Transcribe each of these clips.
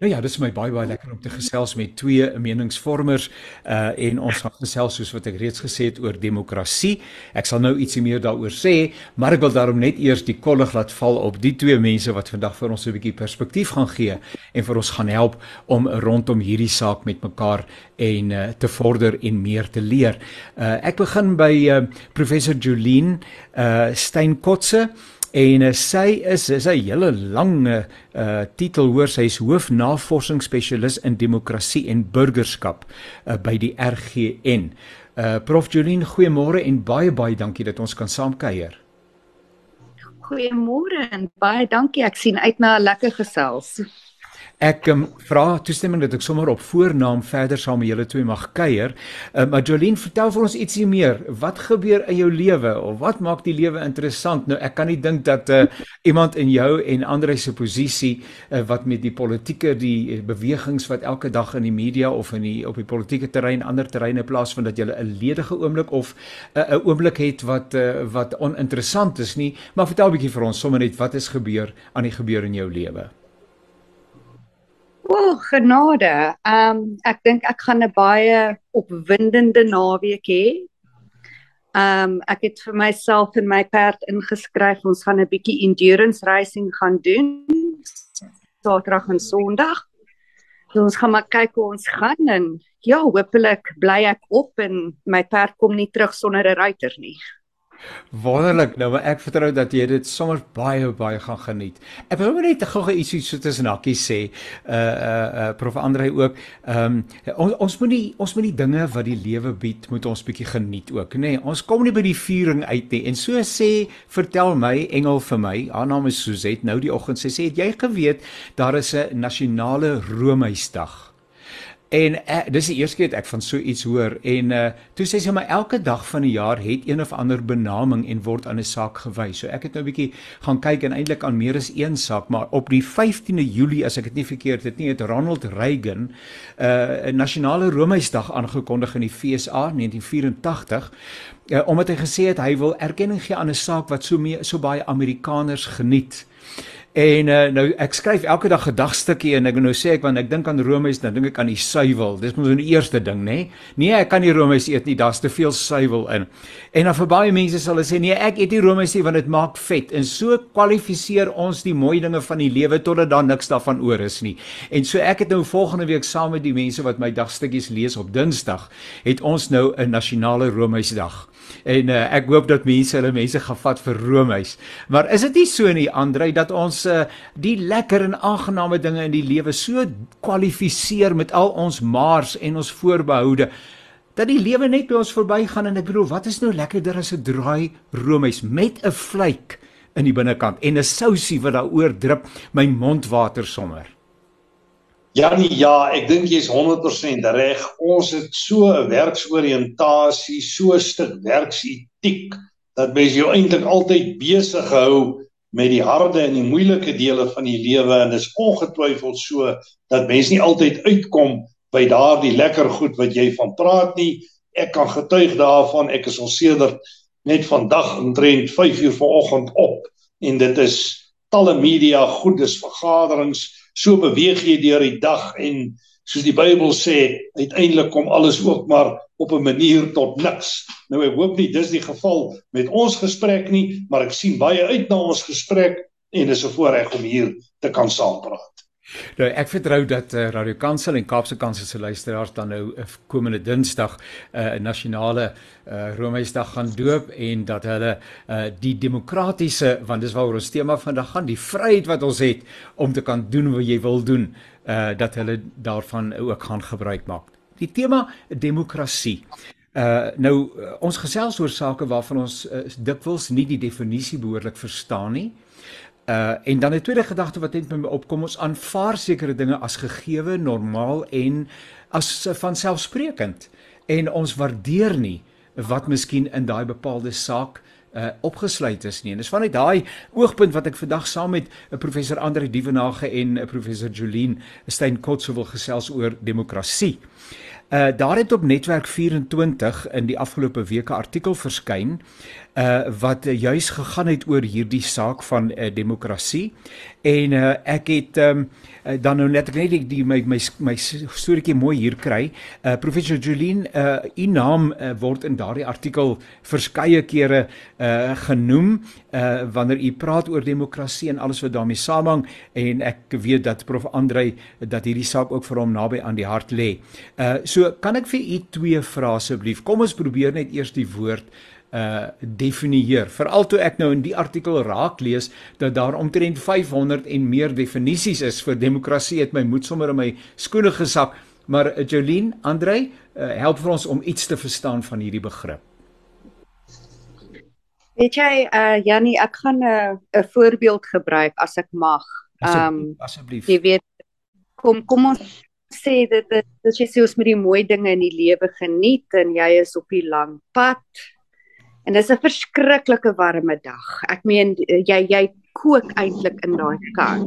Nou ja, dis vir my baie baie lekker om te gesels met twee meningsvormers uh en ons gaan gesels soos wat ek reeds gesê het oor demokrasie. Ek sal nou ietsie meer daaroor sê, maar ek wil daarom net eers die kollig laat val op die twee mense wat vandag vir ons 'n bietjie perspektief gaan gee en vir ons gaan help om rondom hierdie saak met mekaar en uh, te vorder en meer te leer. Uh ek begin by uh professor Jolien uh Steinkotse en uh, sy is is 'n hele lange uh titel hoor sy is hoofnavorsingsspesialis in demokrasie en burgerskap uh, by die RGN. Uh Prof Jolien, goeiemôre en baie baie dankie dat ons kan saam kuier. Goeiemôre en baie dankie. Ek sien uit na 'n lekker gesels. Ek um, vra toestemming dat ek sommer op voornaam verder saam met julle twee mag kuier. Uh, maar Jolien, vertel vir ons ietsie meer. Wat gebeur in jou lewe of wat maak die lewe interessant? Nou ek kan nie dink dat uh, iemand in jou en ander se posisie uh, wat met die politieke die bewegings wat elke dag in die media of in die op die politieke terrein ander terreine plaasvind dat jy 'n ledige oomblik of 'n uh, oomblik het wat uh, wat oninteressant is nie. Maar vertel 'n bietjie vir ons sommer net wat is gebeur aan die gebeur in jou lewe. O, oh, genade. Ehm um, ek dink ek gaan 'n baie opwindende naweek hê. Ehm um, ek het vir myself en my perd ingeskryf. Ons gaan 'n bietjie endurance racing gaan doen. Saterdag en Sondag. So ons gaan maar kyk hoe ons gaan en ja, hopelik bly ek op en my perd kom nie terug sonder 'n ruiter nie. Wonderlik. Nou maar ek vertrou dat jy dit sommer baie baie gaan geniet. Ek wil net gou-gou ietsie so tussen hakkies sê. Uh uh uh prof Andre ook. Ehm um, ons ons moet nie ons moet die dinge wat die lewe bied, moet ons bietjie geniet ook, nê. Nee, ons kom nie by die vuuring uit nie. En so sê vertel my engel vir my, haar naam is Suzette, nou die oggend sy sê jy geweet daar is 'n nasionale roomhuisdag. En uh, dis die eerste keer dat ek van so iets hoor en uh, toe sê sy maar elke dag van die jaar het een of ander benaming en word aan 'n saak gewys. So ek het nou 'n bietjie gaan kyk en eintlik aan meer as een saak, maar op die 15de Julie as ek dit nie verkeerd het nie, het Ronald Reagan uh, 'n nasionale Romeisdag aangekondig in die FSA 1984 uh, omdat hy gesê het hy wil erkenning gee aan 'n saak wat so mee, so baie Amerikaners geniet. En uh, nou ek skryf elke dag 'n dagstukkie en ek nou sê ek want ek dink aan Romeis, dan dink ek aan die suiwel. Dis mos nou die eerste ding, nê? Nee? nee, ek kan nie Romeis eet nie, daar's te veel suiwel in. En dan vir baie mense sal hulle sê nee, ek eet nie Romeis nie want dit maak vet. En so kwalifiseer ons die mooi dinge van die lewe totdat daar niks daarvan oor is nie. En so ek het nou volgende week saam met die mense wat my dagstukkies lees op Dinsdag, het ons nou 'n nasionale Romeisdag. En uh, ek hoop dat mense hulle mense gaan vat vir Romeis. Maar is dit nie so nie Andre dat ons uh, die lekker en aangename dinge in die lewe so kwalifiseer met al ons maars en ons voorbehoude dat die lewe net by ons verbygaan en ek bedoel wat is nou lekkerder as 'n draai Romeis met 'n vlek in die binnekant en 'n sousie wat daaroor drup my mond water sommer. Janie, ja, ek dink jy's 100% reg. Ons het so 'n werksoriëntasie, so 'n stuk werksetiek dat mens jou eintlik altyd besig hou met die harde en die moeilike dele van die lewe en dis ongetwyfeld so dat mens nie altyd uitkom by daardie lekker goed wat jy van praat nie. Ek kan getuig daarvan. Ek is al sedert net vandag omtrent 5 uur vanoggend op en dit is talle media, goed, dis vergaderings so beweeg jy deur die dag en soos die Bybel sê, uiteindelik kom alles ook maar op 'n manier tot niks. Nou ek hoop nie dis die geval met ons gesprek nie, maar ek sien baie uit na ons gesprek en dis 'n voorreg om hier te kan saampraat. Nou ek vertrou dat uh, Radio Kansel en Kaapse Kansel se luisteraars dan nou uh, komende Dinsdag eh, 'n uh, nasionale uh, Romeisdag gaan doop en dat hulle uh, die demokratiese want dis waaroor ons tema vandag gaan, die vryheid wat ons het om te kan doen wat jy wil doen, uh, dat hulle daarvan ook gaan gebruik maak. Die tema demokrasie. Uh nou ons gesels oor sake waarvan ons uh, dikwels nie die definisie behoorlik verstaan nie. Uh en dan 'n tweede gedagte wat net met my opkom, ons aanvaar sekere dinge as gegeewe, normaal en as van selfsprekend en ons waardeer nie wat miskien in daai bepaalde saak uh opgesluit is nie. En dis vanuit daai oogpunt wat ek vandag saam met uh, professor Andre Dievenage en uh, professor Jolien Steyn Kotse wil gesels oor demokrasie. Uh daar het op netwerk 24 in die afgelope week 'n artikel verskyn uh wat juis gegaan het oor hierdie saak van uh, demokrasie. En uh ek het um uh, dan nou net ek net die, die my my my storieetjie mooi hier kry. Uh professor Julien uh u naam uh, word in daardie artikel verskeie kere uh genoem uh wanneer u praat oor demokrasie en alles wat daarmee saamhang. En ek weet dat prof Andrei dat hierdie saak ook vir hom naby aan die hart lê. Uh so kan ek vir u twee vrae asseblief. Kom ons probeer net eers die woord uh definieer. Veral toe ek nou in die artikel raak lees dat daar omtrent 500 en meer definisies is vir demokrasie, het my moed sommer in my skoene gesak. Maar uh, Jolien, Andrei, uh, help vir ons om iets te verstaan van hierdie begrip. Weet jy, uh Jannie, ek gaan 'n uh, 'n voorbeeld gebruik as ek mag. Um asseblief. Jy weet kom kom ons sê dit dit jy sê ons moet die mooi dinge in die lewe geniet en jy is op die lang pad En dis 'n verskriklike warme dag. Ek meen jy jy kook eintlik in daai kar.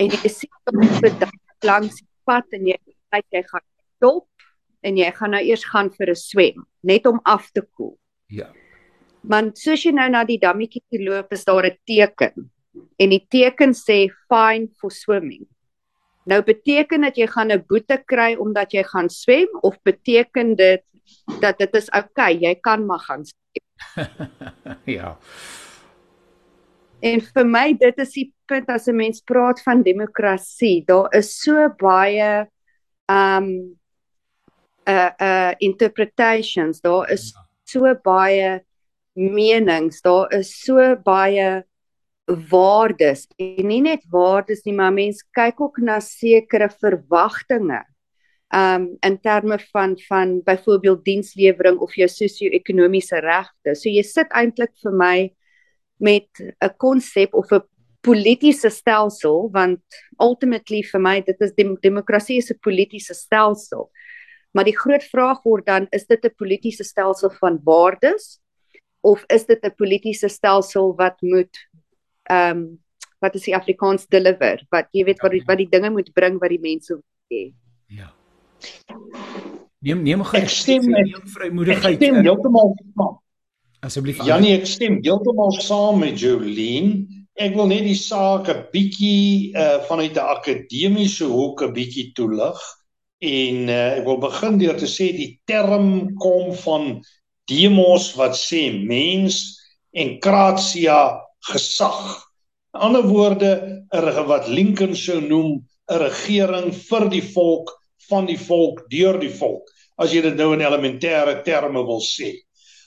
En jy sien op die dag langs die pad en jy kyk jy gaan stop en jy gaan nou eers gaan vir 'n swem net om af te koel. Ja. Maar soos jy nou na die dammetjie loop, is daar 'n teken. En die teken sê fine for swimming. Nou beteken dit jy gaan 'n boete kry omdat jy gaan swem of beteken dit dat dit is oukei, okay, jy kan maar gaan ja. En vir my dit is die punt as 'n mens praat van demokrasie, daar is so baie um uh uh interpretations, daar is ja. so baie menings, daar is so baie waardes en nie net waardes nie, maar mense kyk ook na sekere verwagtinge um in terme van van byvoorbeeld dienslewering of jou sosio-ekonomiese regte. So jy sit eintlik vir my met 'n konsep of 'n politieke stelsel want ultimately vir my dit is dem demokrasie is 'n politieke stelsel. Maar die groot vraag word dan is dit 'n politieke stelsel van waardes of is dit 'n politieke stelsel wat moet um wat is die Afrikaans deliver wat jy weet wat die, wat die dinge moet bring wat die mense wil hê. Ja. Neem neem gou ek stem met vrymoedigheid. Ek stem heeltemal saam. Asseblief. Janie, ek stem heeltemal saam met Jolien. Ek wil net die saak 'n bietjie uh vanuit 'n akademiese hoek 'n bietjie toelig en uh ek wil begin deur te sê die term kom van demos wat sê mens en kratia gesag. In ander woorde, 'n wat Lincoln sou noem 'n regering vir die volk van die volk deur die volk as jy dit nou in elementêre terme wil sê.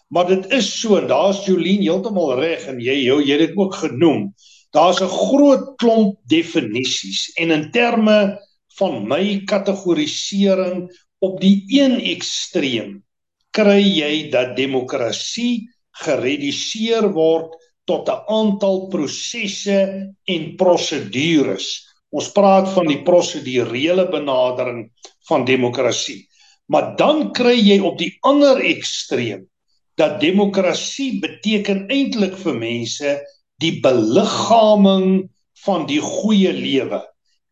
Maar dit is so en daar's Jolien heeltemal reg en jy jou jy het dit ook genoem. Daar's 'n groot klomp definisies en in terme van my kategorisering op die een ekstreem kry jy dat demokrasie gereduseer word tot 'n aantal prosesse en prosedures Ons praat van die prosedurele benadering van demokrasie. Maar dan kry jy op die ander ekstreem dat demokrasie beteken eintlik vir mense die beliggaaming van die goeie lewe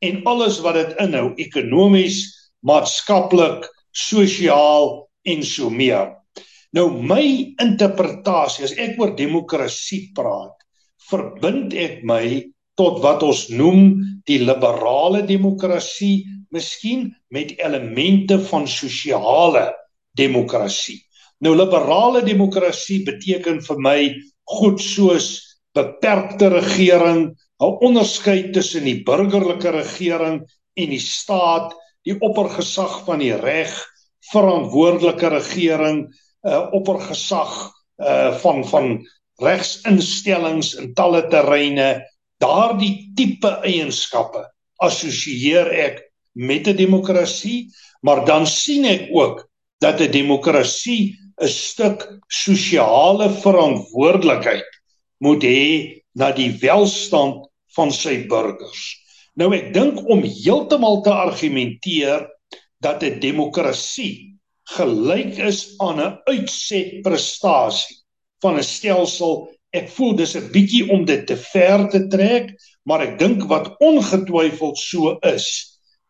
en alles wat dit inhou ekonomies, maatskaplik, sosiaal en so meer. Nou my interpretasie as ek oor demokrasie praat, verbind ek my tot wat ons noem die liberale demokrasie, miskien met elemente van sosiale demokrasie. Nou liberale demokrasie beteken vir my goed soos beperkte regering, 'n onderskeid tussen die burgerlike regering en die staat, die oppergesag van die reg, verantwoordelike regering, uh, oppergesag uh, van van regsinstellings in talle terreine daardie tipe eienskappe assosieer ek met 'n demokrasie, maar dan sien ek ook dat 'n demokrasie 'n stuk sosiale verantwoordelikheid moet hê na die welstand van sy burgers. Nou ek dink om heeltemal te argumenteer dat 'n demokrasie gelyk is aan 'n uitsetprestasie van 'n stelsel ek voel dis 'n bietjie om dit te ver te trek, maar ek dink wat ongetwyfeld so is,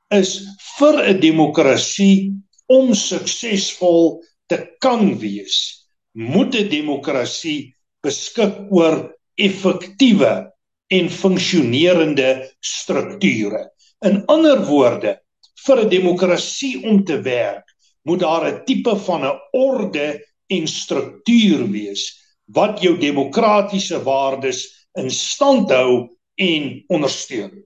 is vir 'n demokrasie om suksesvol te kan wees, moet 'n demokrasie beskik oor effektiewe en funksionerende strukture. In ander woorde, vir 'n demokrasie om te werk, moet daar 'n tipe van 'n orde en struktuur wees wat jou demokratiese waardes in stand hou en ondersteun.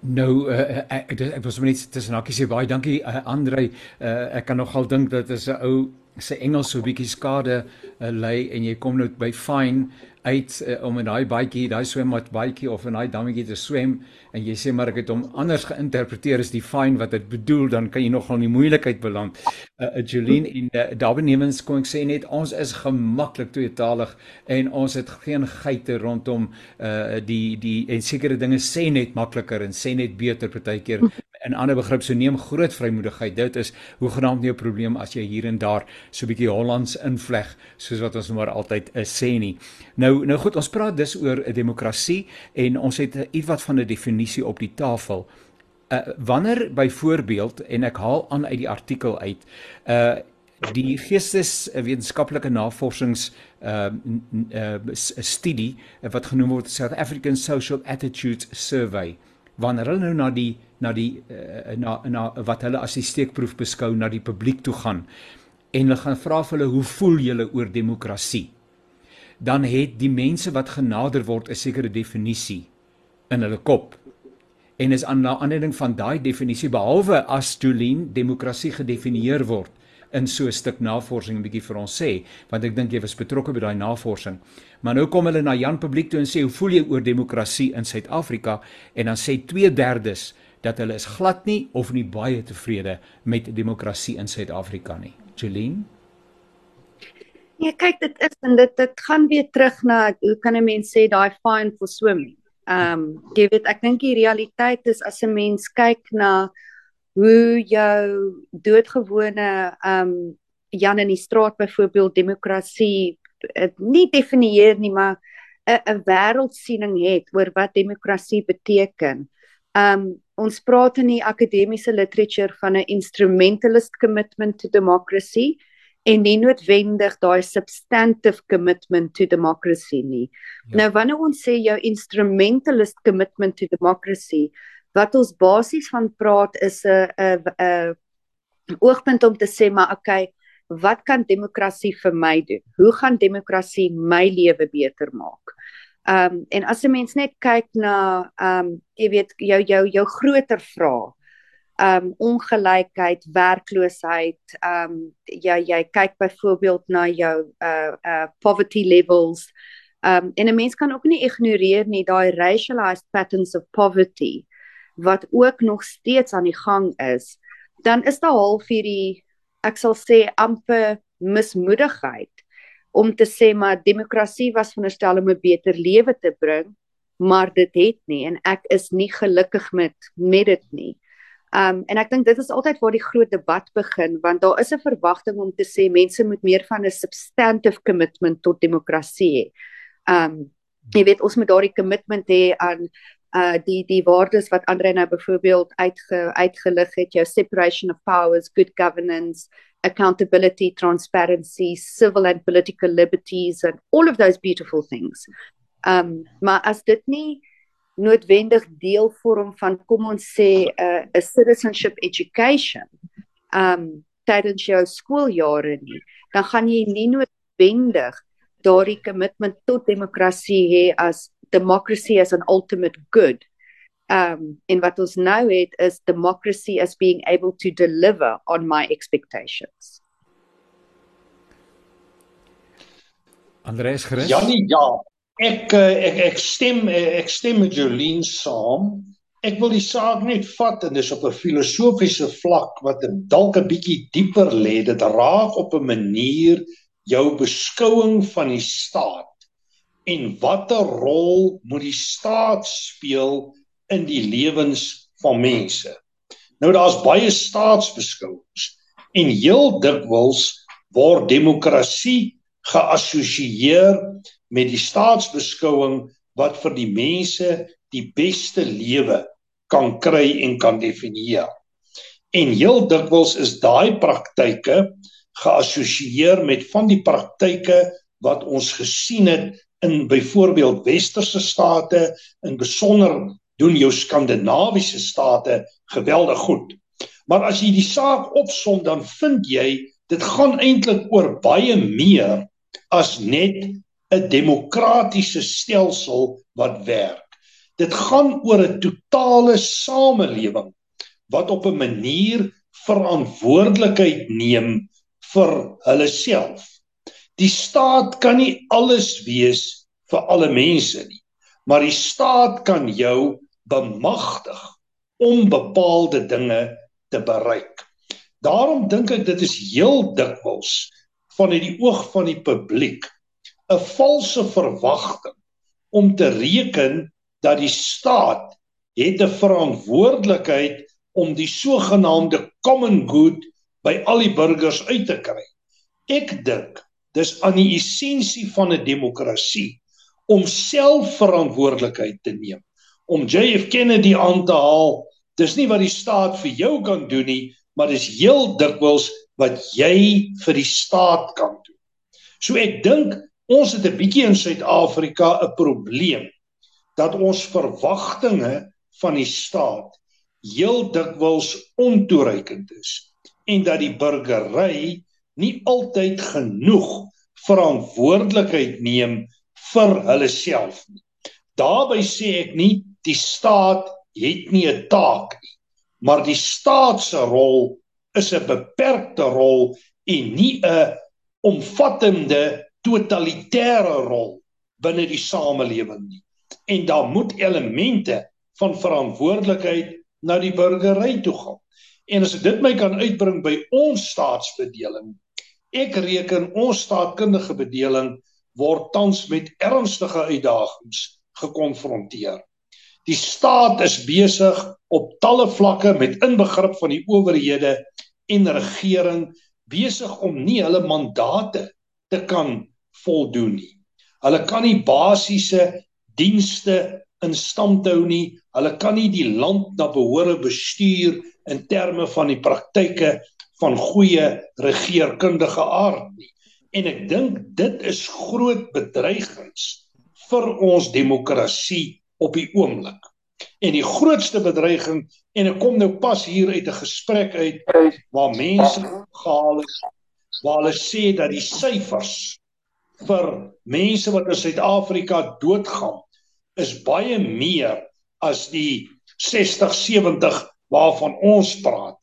Nou uh, ek ek, ek was net tussen hakkies sê baie dankie uh, Andre. Uh, ek kan nogal dink dat is 'n ou se Engels so bietjie skade uh, lê en jy kom nou by fine uit uh, om in daai baadjie, daai swemmat baadjie of in daai dammetjie te swem en jy sê maar ek het hom anders geïnterpreteer as die fine wat dit bedoel, dan kan jy nogal in die moeilikheid beland. Uh, uh Jolene en uh, daarbenewens kom ek sê net ons is gemaklik tweetalig en ons het geen geite rondom uh die die en sekere dinge sê net makliker en sê net beter partykeer in ander begrip so neem groot vrymoedigheid. Dit is hoegenaamd nie 'n probleem as jy hier en daar so 'n bietjie Hollands invleg soos wat ons maar altyd uh, sê nie. Nou nou goed, ons praat dus oor 'n demokrasie en ons het ietwat van 'n definisie op die tafel. Uh wanneer byvoorbeeld en ek haal aan uit die artikel uit uh die geesteswetenskaplike navorsings uh uh studie wat genoem word South African Social Attitudes Survey wanneer hulle nou na die na die uh, na na wat hulle as die steekproef beskou na die publiek toe gaan en hulle gaan vra vir hulle hoe voel julle oor demokrasie dan het die mense wat genader word 'n sekere definisie in hulle kop. En is aan 'n aanleiding van daai definisie behalwe as Jolien demokrasie gedefinieer word in so 'n stuk navorsing 'n bietjie vir ons sê, want ek dink jy was betrokke by daai navorsing. Maar nou kom hulle na Jan publiek toe en sê, "Hoe voel jy oor demokrasie in Suid-Afrika?" En dan sê 2/3 dat hulle is glad nie of nie baie tevrede met demokrasie in Suid-Afrika nie. Jolien Nee, kyk dit is en dit dit gaan weer terug na hoe kan 'n mens sê daai fine for swimming. Ehm um, jy weet ek dink die realiteit is as 'n mens kyk na hoe jou doodgewone um, Jan in die straat byvoorbeeld demokrasie nie definieer nie maar 'n 'n wêreldsiening het oor wat demokrasie beteken. Um, ons praat in die akademiese literature van 'n instrumentalist commitment to democracy en nie noodwendig daai substantive commitment to democracy nie. Ja. Nou wanneer ons sê jou instrumentalist commitment to democracy, wat ons basies van praat is 'n 'n 'n oogpunt om te sê maar okay, wat kan demokrasie vir my doen? Hoe gaan demokrasie my lewe beter maak? Ehm um, en as 'n mens net kyk na ehm um, jy weet jou jou jou groter vrae um ongelykheid, werkloosheid, um ja jy kyk byvoorbeeld na jou uh uh poverty levels. Um en 'n mens kan ook nie ignoreer nie daai racialized patterns of poverty wat ook nog steeds aan die gang is. Dan is daar half hierdie ek sal sê amper mismoedigheid om te sê maar demokrasie was veronderstel om 'n beter lewe te bring, maar dit het nie en ek is nie gelukkig met met dit nie. Um en ek dink dit is altyd waar die groot debat begin want daar is 'n verwagting om te sê mense moet meer van 'n substantive commitment tot demokrasie hê. Um jy weet ons moet daardie commitment hê aan uh die die waardes wat Andre nou byvoorbeeld uitge uitgelig het jou separation of powers, good governance, accountability, transparency, civil and political liberties and all of those beautiful things. Um maar as dit nie noodwendig deel vorm van kom ons sê 'n uh, 'n citizenship education um tydens jou skooljare nie dan gaan jy nie noodwendig daardie commitment tot demokrasie hê as democracy as an ultimate good um en wat ons nou het is democracy as being able to deliver on my expectations Andreus Gerus Janie ja Ek eh, ek ek stem ek stem met Jolien saam. Ek wil die saak net vat en dis op 'n filosofiese vlak wat dalk 'n bietjie dieper lê. Dit raak op 'n manier jou beskouing van die staat en watter rol moet die staat speel in die lewens van mense. Nou daar's baie staatsbeskouings en heel dikwels word demokrasie geassosieer met die staatsbeskouing wat vir die mense die beste lewe kan kry en kan definieer. En heel dikwels is daai praktyke geassosieer met van die praktyke wat ons gesien het in byvoorbeeld westerse state, in besonder doen jou skandinawiese state geweldig goed. Maar as jy die saak opsom dan vind jy dit gaan eintlik oor baie meer as net 'n demokratiese stelsel wat werk. Dit gaan oor 'n totale samelewing wat op 'n manier verantwoordelikheid neem vir hulle self. Die staat kan nie alles wees vir alle mense nie, maar die staat kan jou bemagtig om bepaalde dinge te bereik. Daarom dink ek dit is heel dikwels vanuit die oog van die publiek 'n valse verwagting om te reken dat die staat het 'n verantwoordelikheid om die sogenaamde common good by al die burgers uit te kry. Ek dink dis aan die essensie van 'n demokrasie om self verantwoordelikheid te neem. Om JF Kennedy aan te haal, dis nie wat die staat vir jou kan doen nie, maar dis heel dikwels wat jy vir die staat kan doen. So ek dink ons het 'n bietjie in Suid-Afrika 'n probleem dat ons verwagtinge van die staat heel dikwels ontoereikend is en dat die burgery nie altyd genoeg verantwoordelikheid neem vir hulle self nie. Daarby sê ek nie die staat het nie 'n taak nie, maar die staat se rol is 'n beperkte rol en nie 'n omvattende totalitêre rol binne die samelewing nie. En daar moet elemente van verantwoordelikheid na die burgery toe gaan. En as ek dit my kan uitbring by ons staatsbedeling, ek reken ons staatkundige bedeling word tans met ernstige uitdagings gekonfronteer. Die staat is besig op talle vlakke met inbegrip van die owerhede en regering besig om nie hulle mandate te kan voldoen nie. Hulle kan nie basiese dienste in stand hou nie. Hulle kan nie die land na behore bestuur in terme van die praktyke van goeie regeringskundige aard nie. En ek dink dit is groot bedreigings vir ons demokrasie op die oomblik. En die grootste bedreiging en ek kom nou pas hier uit 'n gesprek uit waar mense gehaal is waar hulle sê dat die syfers vir mense wat in Suid-Afrika doodgaan is baie meer as die 60 70 waarvan ons praat.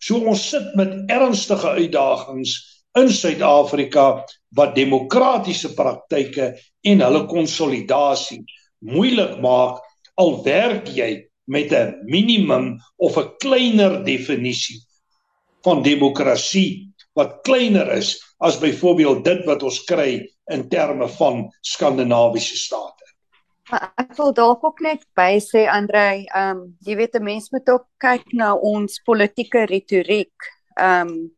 So ons sit met ernstige uitdagings in Suid-Afrika wat demokratiese praktyke en hulle konsolidasie moeilik maak al werk jy met 'n minimum of 'n kleiner definisie van demokrasie wat kleiner is as byvoorbeeld dit wat ons kry in terme van skandinawiese state. Ek wil dalk ook net by sê Andre, ehm um, jy weet 'n mens moet ook kyk na ons politieke retoriek. Ehm um,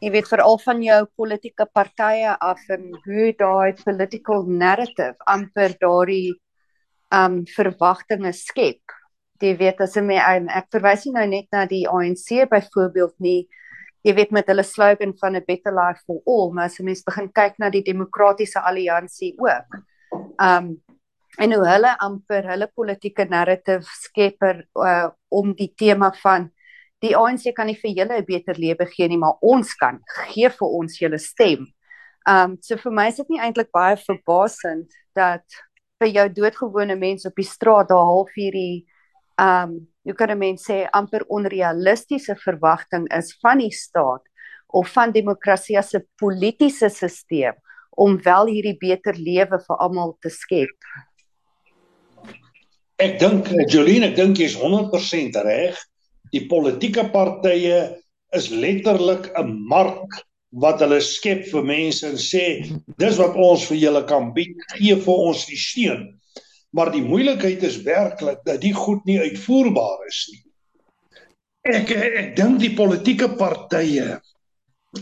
jy weet veral van jou politieke partye af en hoe daai political narrative amper daardie ehm um, verwagtinge skep. Jy weet as jy um, ek verwys nie nou net na die ANC byvoorbeeld nie. Jy weet met hulle slogan van a better life for all, maar as jy mens begin kyk na die demokratiese alliansie ook. Ehm um, en hoe hulle amper hulle politieke narrative skepper uh, om die tema van die ANC kan nie vir julle 'n beter lewe gee nie, maar ons kan gee vir ons julle stem. Um so vir my is dit nie eintlik baie verbasend dat vir jou doodgewone mense op die straat daar half hierdie um jy kan 'n mens sê amper onrealistiese verwagting is van die staat of van demokrasie as 'n politieke stelsel om wel hierdie beter lewe vir almal te skep. Ek dink eh, Jolene, ek dink jy is 100% reg. Die politieke partye is letterlik 'n mark wat hulle skep vir mense en sê dis wat ons vir julle kan bied, gee vir ons die steun. Maar die moeilikheid is werklik dat die goed nie uitvoerbaar is nie. Ek ek dink die politieke partye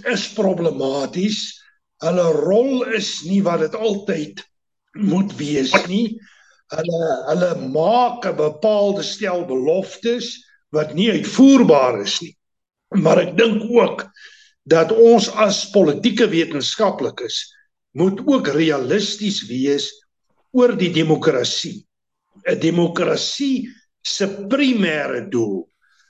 is problematies. Hulle rol is nie wat dit altyd moet wees nie hulle hulle maak 'n bepaalde stel beloftes wat nie uitvoerbaar is nie. Maar ek dink ook dat ons as politieke wetenskaplikes moet ook realisties wees oor die demokrasie. 'n Demokrasie se primêre doel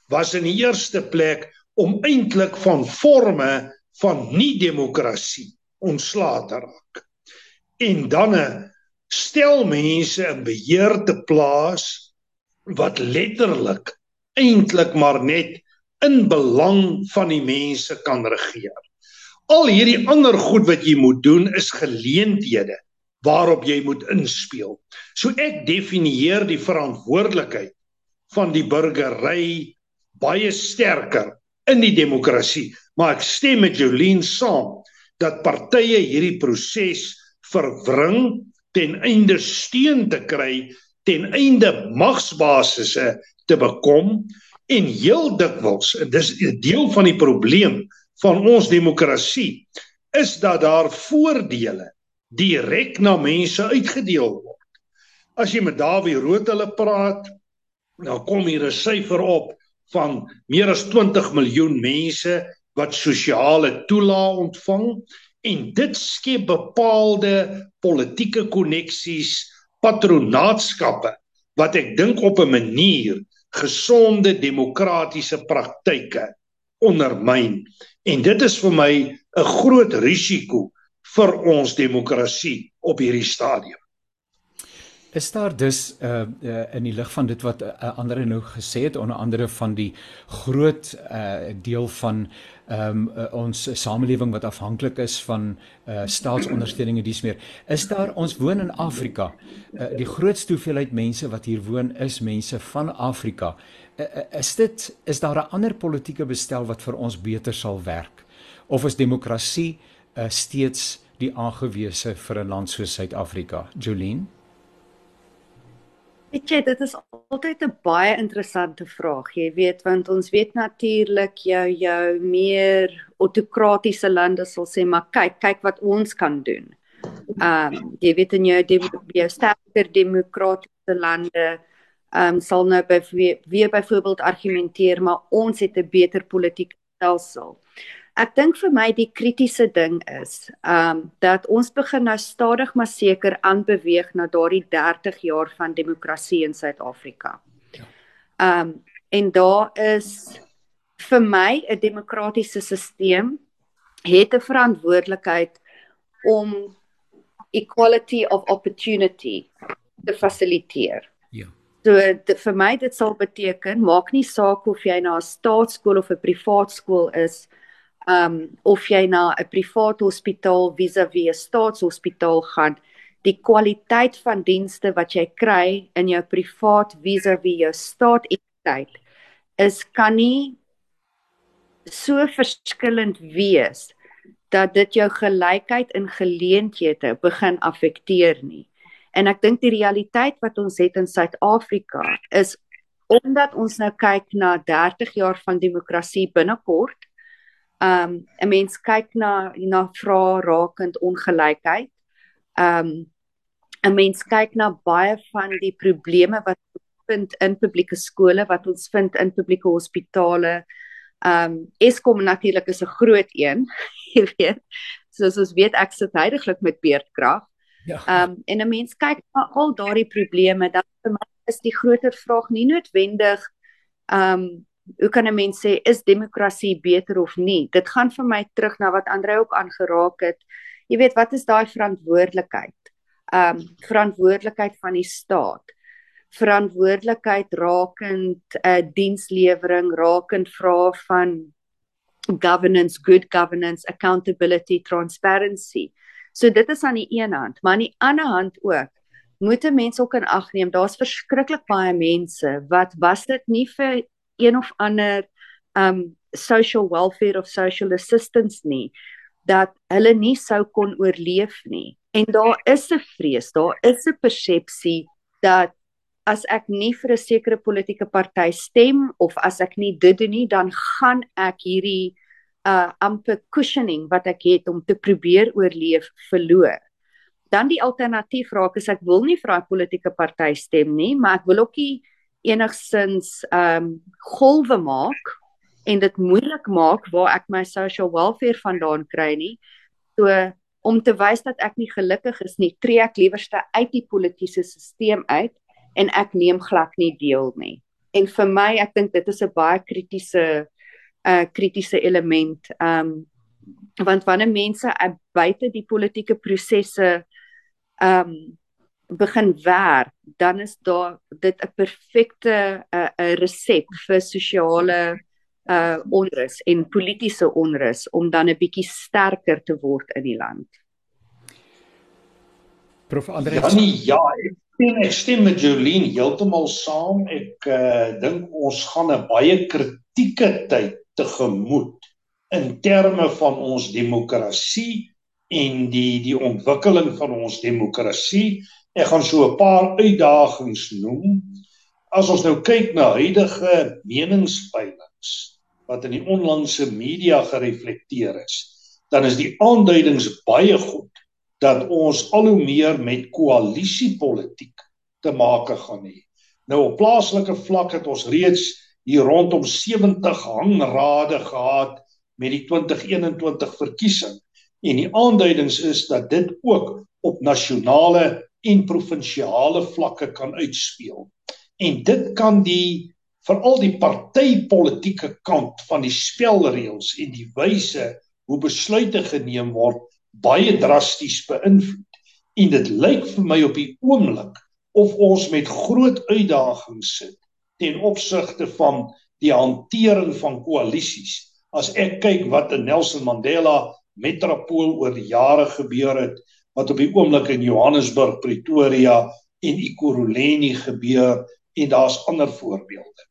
was in die eerste plek om eintlik van forme van nie demokrasie ontslae te raak. En dan stel mense in beheer te plaas wat letterlik eintlik maar net in belang van die mense kan regeer. Al hierdie ander goed wat jy moet doen is geleenthede waarop jy moet inspel. So ek definieer die verantwoordelikheid van die burgery baie sterker in die demokrasie, maar ek stem met Jolien saam dat partye hierdie proses verwring ten einde steun te kry, ten einde magsbasisse te bekom en heel dikwels en dis 'n deel van die probleem van ons demokrasie is dat daar voordele direk na mense uitgedeel word. As jy met Dawie Rood hulle praat, dan kom hier 'n syfer op van meer as 20 miljoen mense wat sosiale toelaag ontvang en dit skep bepaalde politieke koneksies, patronaatskappe wat ek dink op 'n manier gesonde demokratiese praktyke ondermyn en dit is vir my 'n groot risiko vir ons demokrasie op hierdie stadium. Is daar dus uh, uh in die lig van dit wat uh, ander nou gesê het onder andere van die groot uh deel van ehm um, uh, ons samelewing wat afhanklik is van uh staatsondersteuning en dis meer. Is daar ons woon in Afrika. Uh, die grootste hoeveelheid mense wat hier woon is mense van Afrika. Uh, is dit is daar 'n ander politieke bestel wat vir ons beter sal werk? Of is demokrasie uh, steeds die aangewese vir 'n land soos Suid-Afrika? Jolene Weet jy, dit is altyd 'n baie interessante vraag. Jy weet, want ons weet natuurlik jou jou meer autokratiese lande sal sê, maar kyk, kyk wat ons kan doen. Ehm, um, jy weet in jou jou sterker demokratiese lande ehm um, sal nou by weer, byvoorbeeld argumenteer, maar ons het 'n beter politieke stelsel. Ek dink vir my die kritiese ding is, um, dat ons begin nou stadig maar seker aanbeweeg na daardie 30 jaar van demokrasie in Suid-Afrika. Ja. Um, en daar is vir my 'n demokratiese stelsel het 'n verantwoordelikheid om equality of opportunity te fasiliteer. Ja. So dit, vir my dit sal beteken maak nie saak of jy na 'n staatskool of 'n privaat skool is um of jy na 'n privaat hospitaal vis-à-vis 'n staatshospitaal gaan, die kwaliteit van dienste wat jy kry in jou privaat vis-à-vis jou staatsentiteit is kan nie so verskillend wees dat dit jou gelykheid in geleenthede begin affekteer nie. En ek dink die realiteit wat ons het in Suid-Afrika is omdat ons nou kyk na 30 jaar van demokrasie binnekort um 'n mens kyk na na vrae rakend ongelykheid. Um 'n mens kyk na baie van die probleme wat vind in publieke skole, wat ons vind in publieke hospitale. Um Eskom natuurlik is 'n groot een, jy weet. Soos ons weet ek sit heidaglik met beerdkrag. Ja. Um en 'n mens kyk na al daardie probleme, dan vir my is die groter vraag nie noodwendig um hoe kan 'n mens sê is demokrasie beter of nie? Dit gaan vir my terug na wat Andre ook aangeraak het. Jy weet, wat is daai verantwoordelikheid? Um verantwoordelikheid van die staat. Verantwoordelikheid rakend 'n uh, dienslewering, rakend vrae van governance, good governance, accountability, transparency. So dit is aan die een hand, maar aan die ander hand ook moet mense ook in ag neem. Daar's verskriklik baie mense wat was dit nie vir een of ander um social welfare of social assistance nie dat hulle nie sou kon oorleef nie. En daar is 'n vrees, daar is 'n persepsie dat as ek nie vir 'n sekere politieke party stem of as ek nie dit doen nie, dan gaan ek hierdie uh amper cushioning wat ek het om te probeer oorleef verloor. Dan die alternatief raak is ek wil nie vir 'n politieke party stem nie, maar ek wil ook nie enigsins ehm um, golwe maak en dit moeilik maak waar ek my social welfare vandaan kry nie. So om te wys dat ek nie gelukkig is nie, tree ek liewerste uit die politieke stelsel uit en ek neem glad nie deel nie. En vir my, ek dink dit is 'n baie kritiese uh, kritiese element. Um want wanneer mense buite die politieke prosesse um begin werk, dan is daar dit 'n perfekte 'n uh, 'n resep vir sosiale uh onrus en politieke onrus om dan 'n bietjie sterker te word in die land. Prof Andre Ja, nie, ja, ek stem ek stem met Jolien heeltemal saam. Ek uh dink ons gaan 'n baie kritieke tyd tegemoet in terme van ons demokrasie en die die ontwikkeling van ons demokrasie. Ek gaan so 'n paar uitdagings noem. As ons nou kyk na huidige meningspeilings wat in die onlangse media gereflekteer is, dan is die aanduidings baie goed dat ons al hoe meer met koalisiepolitiek te make gaan hê. Nou op plaaslike vlak het ons reeds hier rondom 70 hangrade gehad met die 2021 verkiesing en die aanduidings is dat dit ook op nasionale en provinsiale vlakke kan uitspeel. En dit kan die veral die partytetiese kant van die spelreëls en die wyse hoe besluite geneem word baie drasties beïnvloed. En dit lyk vir my op die oomblik of ons met groot uitdagings sit ten opsigte van die hantering van koalisies. As ek kyk wat in Nelson Mandela metropool oor die jare gebeur het, wat op die oomblik in Johannesburg, Pretoria en Ekurhuleni gebeur en daar's ander voorbeelde.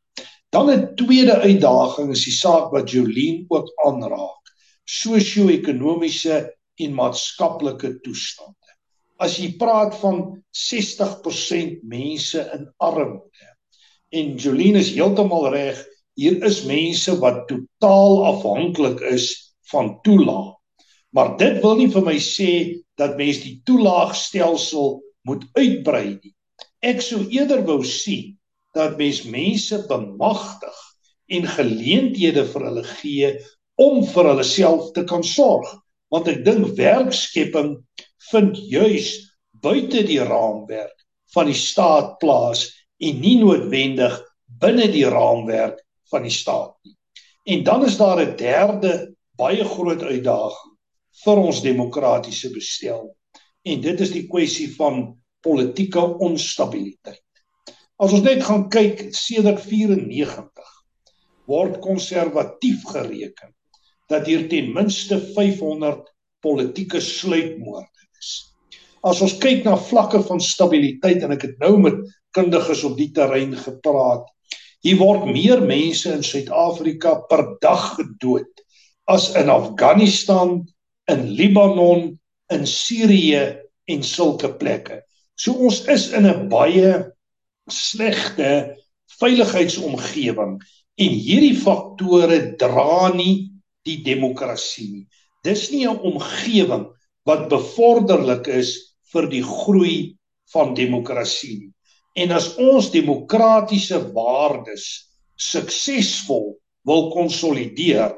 Dan 'n tweede uitdaging is die saak wat Jolien ook aanraak: sosio-ekonomiese en maatskaplike toestande. As jy praat van 60% mense in armoede en Jolien is heeltemal reg, hier is mense wat totaal afhanklik is van toelaag. Maar dit wil nie vir my sê dat mens die toelaagstelsel moet uitbrei nie. Ek sou eerder wou sien dat mens mense bemagtig en geleenthede vir hulle gee om vir hulle self te kan sorg want ek dink werkskepping vind juis buite die raamwerk van die staat plaas en nie noodwendig binne die raamwerk van die staat nie. En dan is daar 'n derde baie groot uitdaging vir ons demokratiese bestel en dit is die kwessie van politieke onstabiliteit. As ons net gaan kyk sedert 94 word konservatief gereken dat hier ten minste 500 politieke sluipmoorde is. As ons kyk na vlakke van stabiliteit en ek het nou met kundiges op die terrein gepraat, hier word meer mense in Suid-Afrika per dag gedood as in Afghanistan, in Libanon, in Sirië en sulke plekke. So ons is in 'n baie slegte veiligheidsomgewing en hierdie faktore dra nie die demokrasie nie. Dis nie 'n omgewing wat bevorderlik is vir die groei van demokrasie nie. En as ons demokratiese waardes suksesvol wil konsolideer,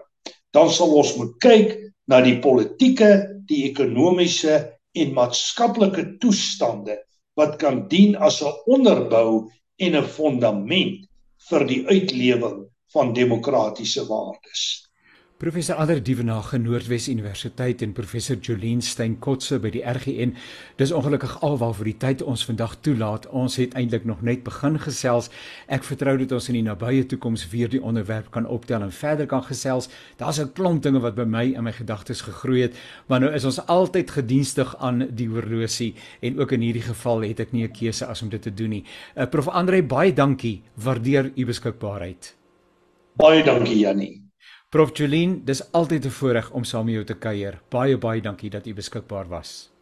dan sal ons moet kyk na die politieke, die ekonomiese en maatskaplike toestande wat kan dien as 'n onderbou en 'n fondament vir die uitlewing van demokratiese waardes. Professor Ander Dievenage Noordwes Universiteit en professor Jolien Stein Kotse by die RGN. Dis ongelukkig alwaarvoor die tyd ons vandag toelaat. Ons het eintlik nog net begin gesels. Ek vertrou dat ons in die nabye toekoms weer die onderwerp kan optel en verder kan gesels. Daar's 'n klomp dinge wat by my in my gedagtes gegroei het, maar nou is ons altyd gedienstig aan die horlosie en ook in hierdie geval het ek nie 'n keuse as om dit te doen nie. Uh, Prof Andre, baie dankie. Waardeer u beskikbaarheid. Baie dankie Jannie. Prof Jolien, dis altyd 'n voorreg om saam met jou te kuier. Baie baie dankie dat u beskikbaar was.